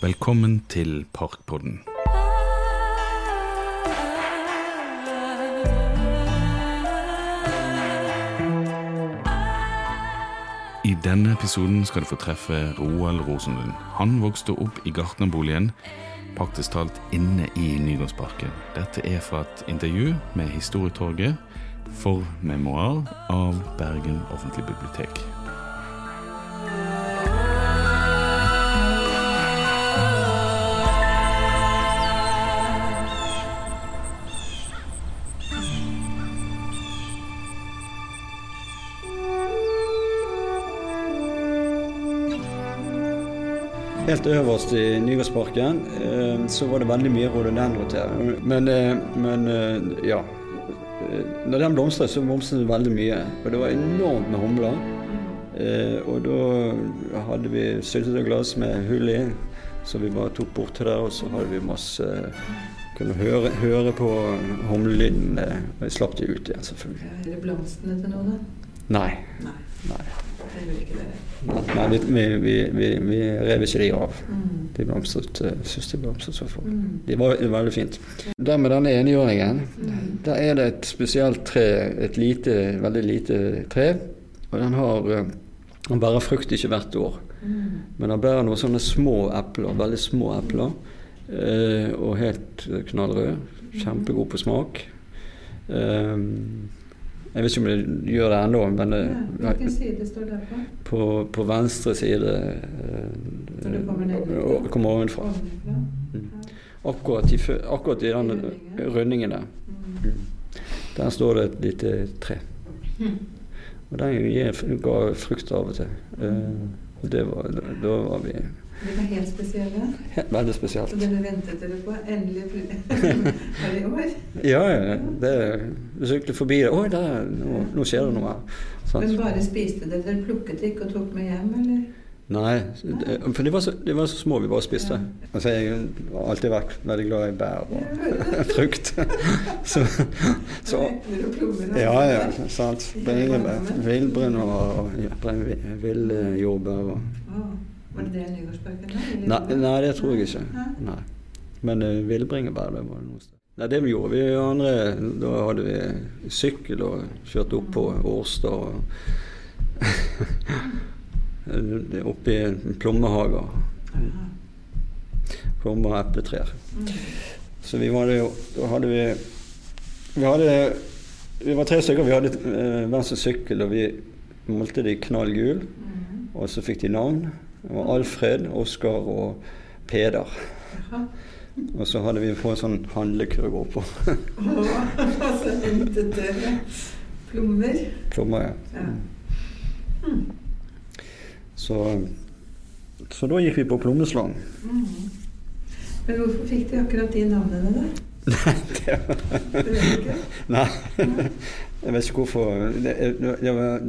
Velkommen til Parkpodden. I denne episoden skal du få treffe Roald Rosenlund. Han vokste opp i gartnerboligen, praktisk talt inne i Nygårdsparken. Dette er fra et intervju med Historietorget for memoar av Bergen offentlige bibliotek. Helt øverst i Nygårdsparken eh, så var det veldig mye rhododendroter. Men, eh, men eh, ja. Når den blomstret, så blomstret det veldig mye. Og det var enormt med humler. Og da hadde vi syltetøyglass med hull i, så vi bare tok bort til der, og så hadde vi masse Kunne høre, høre på humlelyden. Og jeg slapp de ut igjen, selvfølgelig. Er det blomstene til noe, da? Nei. Nei. Nei. Det vil ikke dere. Nei, vi, vi, vi, vi rev ikke de av. Mm. De blomstret, eh, synes de blomstret så fort. Mm. De var veldig fint. Der med denne enhjørningen, Mm. der er det et spesielt tre, et lite, veldig lite tre. Og den har eh, Den bærer frukt ikke hvert år. Mm. Men den bærer noen sånne små epler, veldig små epler. eh, Og helt knallrøde. Kjempegod på smak. Eh, Jeg vet ikke om det gjør det ennå, men Ja, hvilken side står det på? på, på venstre side Så det kommer nedenfra? og- kommer ovenfra. Ovenfra? Mm. Akkurat i, akkurat i den Rundingen. der. Mm. Der står det et lite tre. Mm. Og den gir- ga frukt av og til. Eh, og det var, da var vi De var helt spesielle. Ja, veldig spesielt. Så dere ventet dere på endelig Er det i år? Ja, ja. Det, syklet forbi det. Oi, der, nå, nå skjer det noe her. Sant? Men bare spiste dere? Dere plukket ikke og tok med hjem, eller? Nei, det, for de var, så, de var så små vi bare spiste. Ja. Altså, jeg har alltid vært veldig glad i bær og frukt. så, så og? Ja, ja, sant. Villbrønn og ja, brenn- villjordbær og Var det det en Nygårdsparken? nei, nei, det tror jeg ikke. Nei. Nei. Men uh, villbringebær, det var det noe sted. Nei, det vi gjorde vi andre Da hadde vi sykkel og kjørte opp på Årstad og Oppe i plommehager. Plommer- og epletrær. Mm. Så vi var det jo Da hadde vi Vi hadde Vi var tre stykker. Vi hadde eh, hver sin sykkel, og vi målte de knall gul. Mm. Og så fikk de navn. Var Alfred, Oskar og Peder. Og så hadde vi på en sånn handlekurv oppå. altså dere plommer. Plommer, ja. Ja. Mm. Så, så da gikk vi på plommeslang. Mm. Men hvorfor fikk de akkurat de navnene, da? Nei, det Det. Jeg vet ikke hvorfor. Det, det var,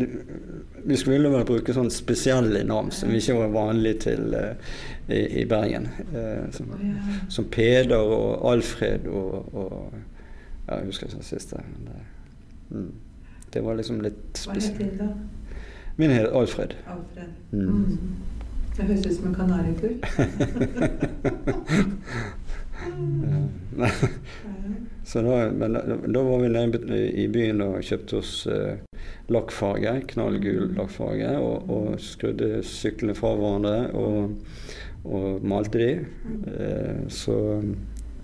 vi skulle vel bruke sånn spesielle navn som ikke var vanlig til uh, i, i Bergen. Uh, som, som Peder og Alfred og, og ja, Jeg husker ikke den siste. Det, mm, det var liksom litt Hva het din, da? Min het Alfred. Alfred. Mm. Mm. Det høres ut som en kanarifugl. Ja. Så da, da, var vi i byen og kjøpte oss eh, lakkfarge, knallgul lakkfarge, og, og skrudde syklene fra hverandre og, og malte de. Eh, så,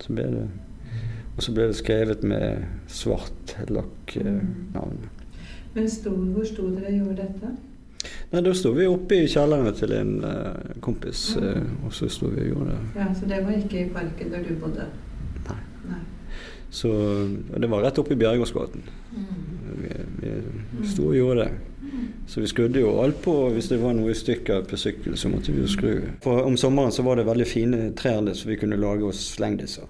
så ble det Og så ble det skrevet med svart lakknavn. Men sto, hvor sto dere gjorde dette? Nei, da sto vi oppe i kjelleren til en uh, kompis, eh, og så sto vi og gjorde det. Ja, Så det var ikke i parken der du bodde? Nei. Nei. Så det var rett oppe i Bjergårdsgaten. Mm. Vi, vi sto og gjorde det. Så vi skrudde jo alt på. Hvis det var noe i stykker på sykkel, så måtte vi jo skru. For om sommeren så var det veldig fine trær der, så vi kunne lage oss slengdisser.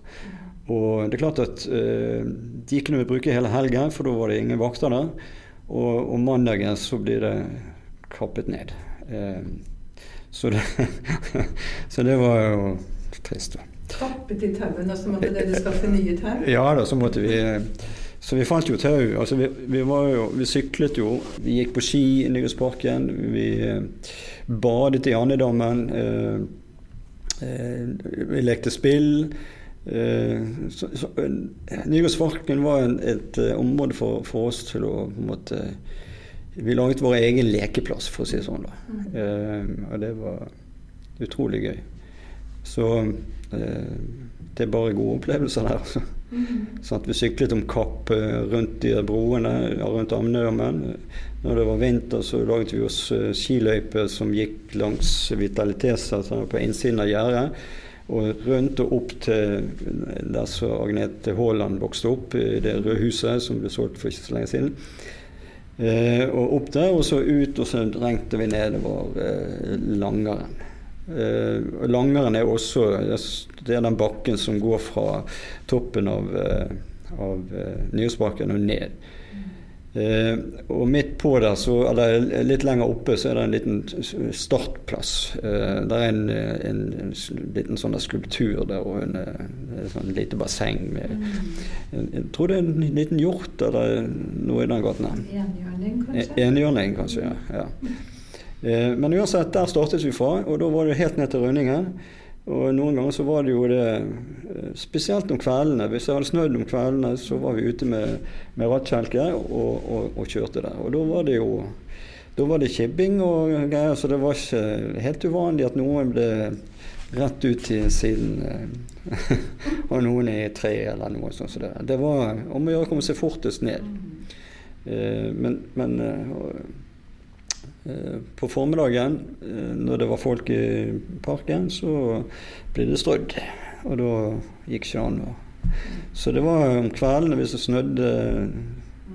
Og det er klart at eh, de kunne vi bruke hele helgen, for da var det ingen vakter der. Og om mandagen så blir det kappet ned. Eh, så, det, så det var jo trist. Kappet i tauene, og så måtte dere skaffe nye tau? Ja da, så måtte vi Så vi fant jo tau. Altså vi, vi, var jo, vi syklet jo. Vi gikk på ski i Nygårdsparken. Vi eh, badet i Andedammen. Eh, vi lekte spill. Så, Nygårdsparken var en, et område for, for, oss til å på en måte Vi laget vår egen lekeplass, for å si det sånn. da. Mm. og det var utrolig gøy. Så det er bare gode opplevelser der. altså. Sånn at vi syklet om kapp rundt de broene rundt Amnedammen. Når det var vinter, så laget vi oss uh, skiløyper som gikk langs Vitalitesa altså på innsiden av gjerdet. Og rundt og opp til der så Agnete Haaland vokste opp, i det røde huset som ble solgt for ikke så lenge siden. Uh, og opp der, og så ut, og så drengte vi nedover eh, Langeren. Eh, langeren er også det er den bakken som går fra toppen av, uh, av Nyhetsbakken og ned. Uh, og midt på der, så, eller litt lenger oppe, så er det en liten startplass. Eh, det er en, en, en, liten sånn skulptur der og en, en sånn lite basseng med mm. Jeg tror det er en liten hjort eller noe i den gaten. Enhjørning, kanskje? Enhjørning, kanskje, ja. ja. Eh, men uansett, der startet vi fra, og da var det helt ned til Rønningen. Og noen ganger så var det jo det eh, Spesielt om kveldene. Hvis det hadde snødd om kveldene, så var vi ute med, med rattkjelke og, og, og, kjørte der. Og da var det jo da var det kibbing og greier, så det var ikke helt uvanlig at noen ble rett ut til siden eh, og noen er i tre eller noe sånt. Så det, det var om å gjøre å komme seg fortest ned. Men, men Eh, på formiddagen, eh, når det var folk i parken, så ble det strødd. Og da gikk ikke an. Så det var om kveldene hvis det snødde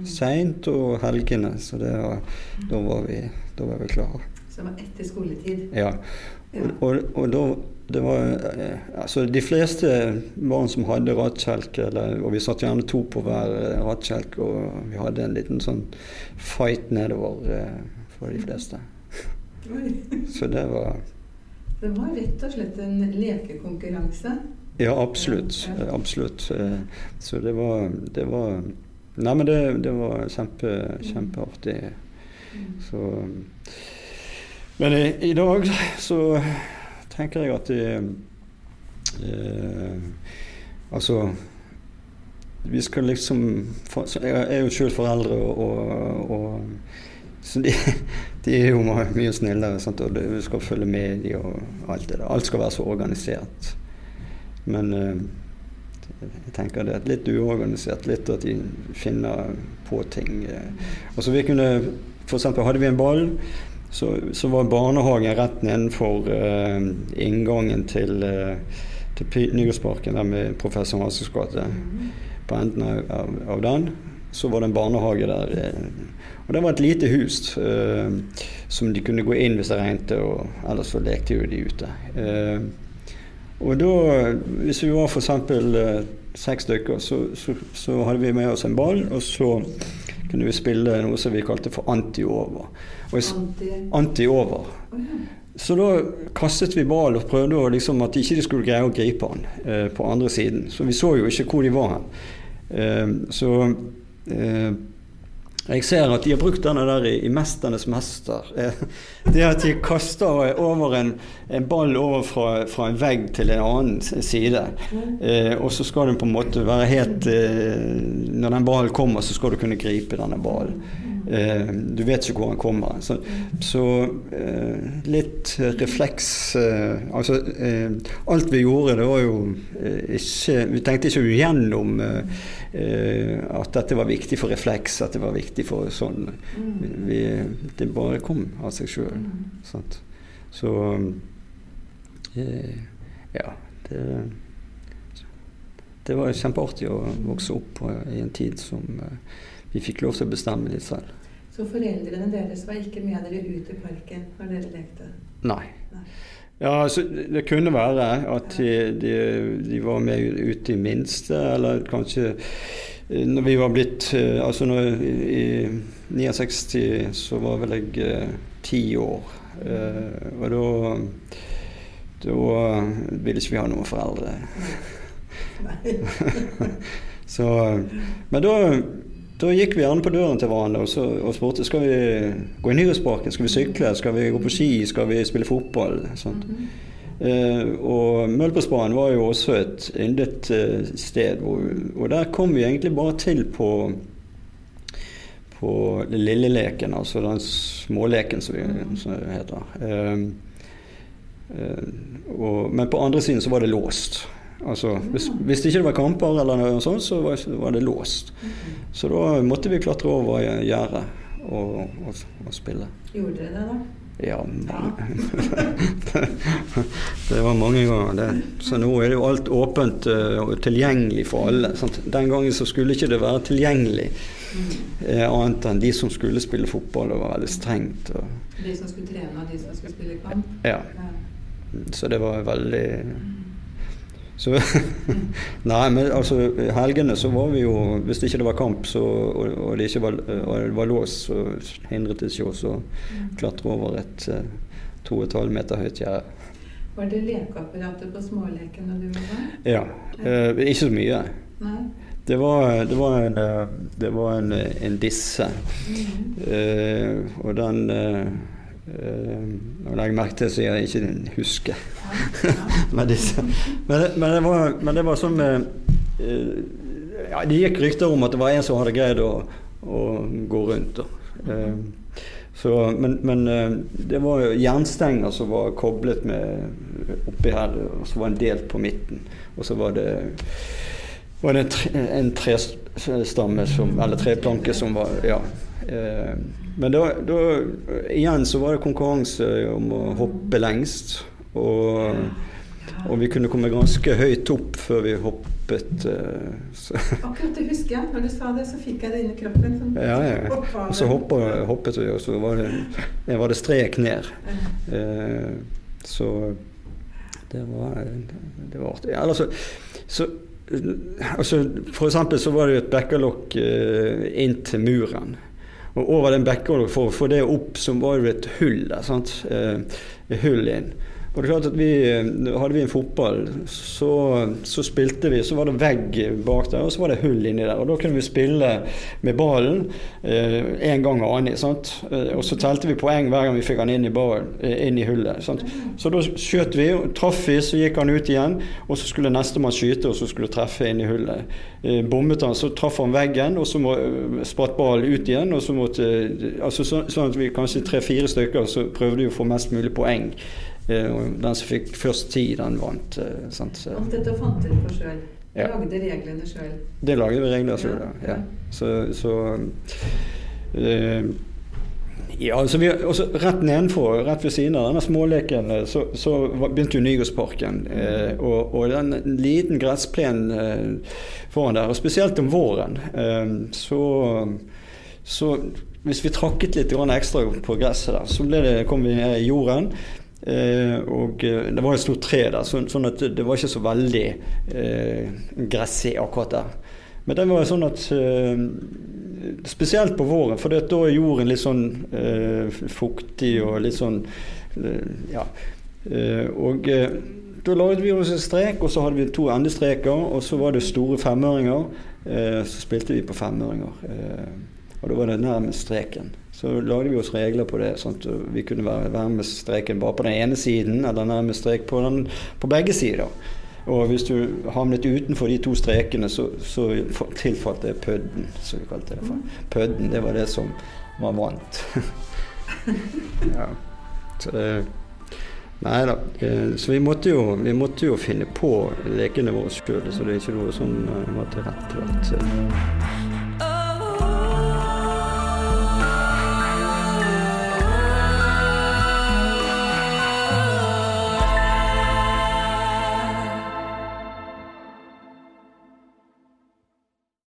seint, og helgene. Så var, da, var vi, da var vi klare. Så det var etter skoletid? Ja. Og, og, og da det var eh, altså De fleste barn som hadde rattkjelke, og vi satt gjerne to på hver rattkjelke, og vi hadde en liten sånn fight nedover for de fleste. Så det var Det var rett og slett en lekekonkurranse? Ja, absolutt. Absolutt. Eh, så det var, det var Nei, men det, det var kjempe, kjempeartig. Mm. Så Men i, i, dag så tenker jeg at det eh, Altså vi skal liksom Jeg er jo sjøl foreldre og, og, og så de, de, er jo mye snillere, sant? og du skal følge med dem og alt det der. Alt skal være så organisert. Men eh, jeg tenker det er litt uorganisert. Litt at de finner på ting. Og så vi kunne, eksempel, Hadde vi en ball, så, så var barnehagen rett nedenfor uh, inngangen til, uh, til Nygårdsparken, der med Professor Hansens gate. På enden av, av den så var det en barnehage der. Og det var et lite hus uh, som de kunne gå inn hvis det regnet, og ellers så lekte jo de ute. Uh, og da, hvis vi var f.eks. Uh, seks stykker, så, så, så, hadde vi med oss en ball, og så kunne vi spille noe som vi kalte for anti-over. Anti-over. Så da kastet vi ball og prøvde å, liksom, at ikke de skulle greie å gripe han eh, på andre siden. Så vi så jo ikke hvor de var hen. Eh, så eh, jeg ser at de har brukt denne der i, i 'Mesternes mester'. Eh, det at de kaster over en, en ball over fra, fra, en vegg til en annen side. Eh, og så skal den på en måte være helt eh, Når den ballen kommer, så skal du kunne gripe denne ballen. Eh, du vet ikke hvor han kommer. Så, så eh, litt refleks eh, Altså alt vi gjorde, det var jo ikke Vi tenkte ikke igjennom at dette var viktig for refleks, at det var viktig for sånn. Vi, det bare kom av seg sjøl. Så ja. Det, det var kjempeartig å vokse opp i en tid som vi fikk lov til å bestemme litt selv. Så foreldrene deres var ikke med dere ut i parken når dere lekte? Nei. Nei. Ja, altså, Det kunne være at de, de, de, var med ut i minste, eller kanskje eh, når vi var blitt eh, Altså når, i 69 så var vel jeg eh, ti år. Eh, og da da ville ikke vi ha noen foreldre. Nei. så, men da da gikk vi gjerne på døren til hverandre og, så, og spurte skal vi gå i Nyhetsparken, skal vi sykle, skal vi gå på ski, skal vi spille fotball. Sånt. Mm -hmm. Uh, og Mølpersbanen var jo også et yndet uh, sted. Hvor, og der kom vi egentlig bare til på på lilleleken, altså den småleken som, vi, som det heter. Uh, og, men på andre siden så var det låst. Altså, hvis, hvis det ikke var kamper, eller noe sånt, så var, var det låst. Så da måtte vi klatre over gjerdet og, og, og spille. Gjorde dere det, da? Ja, det var mange ganger. Det. Så nå er det jo alt åpent uh, og tilgjengelig for alle. Sant? Den gangen så skulle ikke det være tilgjengelig eh, annet enn de som skulle spille fotball. Det var veldig strengt. Og, de som skulle trene, og de som skulle spille kamp? Ja. Så det var veldig så, nei, men altså helgene så var vi jo Hvis det ikke var kamp så, og, og, det ikke var, det var lås, så hindret det ikke oss å klatre over et uh, to og et halvt meter høyt gjerde. Var det lekeapparatet på småleken da du var der? Ja. Uh, ikke så mye. Nei. Det var, det var, en, eh, det var en, en, disse. Mm. Uh, og den og jeg merke til så jeg ikke husker. men, disse, men, men, det var, men det var sånn med uh, ja, Det gikk rykter om at det var en som hadde greid å, å gå rundt. Uh, så, men, men det var jernstenger som var koblet med oppi her, og så var en delt på midten. Og så var det, var det en, tre, en trestamme som, eller treplanke som var ja, men da, da, igjen så var det konkurranse om å hoppe lengst. Og, og vi kunne komme ganske høyt opp før vi hoppet. Eh, så. Akkurat det husker jeg. Når du sa det, så fikk jeg det inn i kroppen. Sånn. Ja, ja. Og så hoppet, hoppet vi, og så var det, var det strek ned. Eh, så det var, det var artig. Ja, altså, så, altså, for eksempel så var det jo et bekkelokk eh, inn til muren. Og over den bekken, for å få det opp, så var det et hull der. sant? Eh, hull inn. Og det er klart at vi, eh, Hadde vi en fotball, så, så, spilte vi, så var det vegg bak der, og så var det hull inni der. Og Da kunne vi spille med ballen eh, gang og annen. Sant? Eh, og så telte vi poeng hver gang vi fikk han inn i, ballen, eh, inn i hullet. Sant? Så da skjøt vi, og traff vi, så gikk han ut igjen. Og så skulle nestemann skyte, og så skulle treffe inn i hullet. Eh, bommet han, så traff han veggen, og så må, spratt ballen ut igjen. og så måtte, altså så, Sånn at vi kanskje tre-fire stykker så prøvde vi å få mest mulig poeng. Eh, den som fikk først tid, den vant. Eh, sant? Alt dette fant dere på sjøl? Ja. Lagde reglene sjøl? Det lagde vi regler sjøl, ja. ja. Så, så uh, ja, altså vi, også rett nedenfor, rett ved siden av denne småleken, så, så begynte jo Nygårdsparken. Eh, og, og den liten gressplen eh, foran der, og spesielt om våren, eh, så, så hvis vi trakket litt ekstra på gresset der, så det, kom vi ned i jorden. Eh, og eh, det var et stort tre der, så, sånn at det var ikke så veldig eh, gressig akkurat der. Men det var sånn at eh, Spesielt på våren, for da er jorden litt sånn eh, fuktig og litt sånn eh, Ja. og da laget vi oss en strek, og så hadde vi to endestreker, og så var det store femøringer. så spilte vi på femøringer. og da var det nærmest streken. Så lagde vi oss regler på det. sånn at Vi kunne være med streken bare på den ene siden, eller nærmest strek på, den, på begge sider. Og hvis du havnet utenfor de to strekene, så, så tilfalt det pødden, som vi kalte det for. Pødden, det var det som var vant. ja. Så det Nei da. Eh, så vi måtte, jo, vi måtte jo finne på lekene våre sjøl, så det er ikke noe som var tilrettelagt.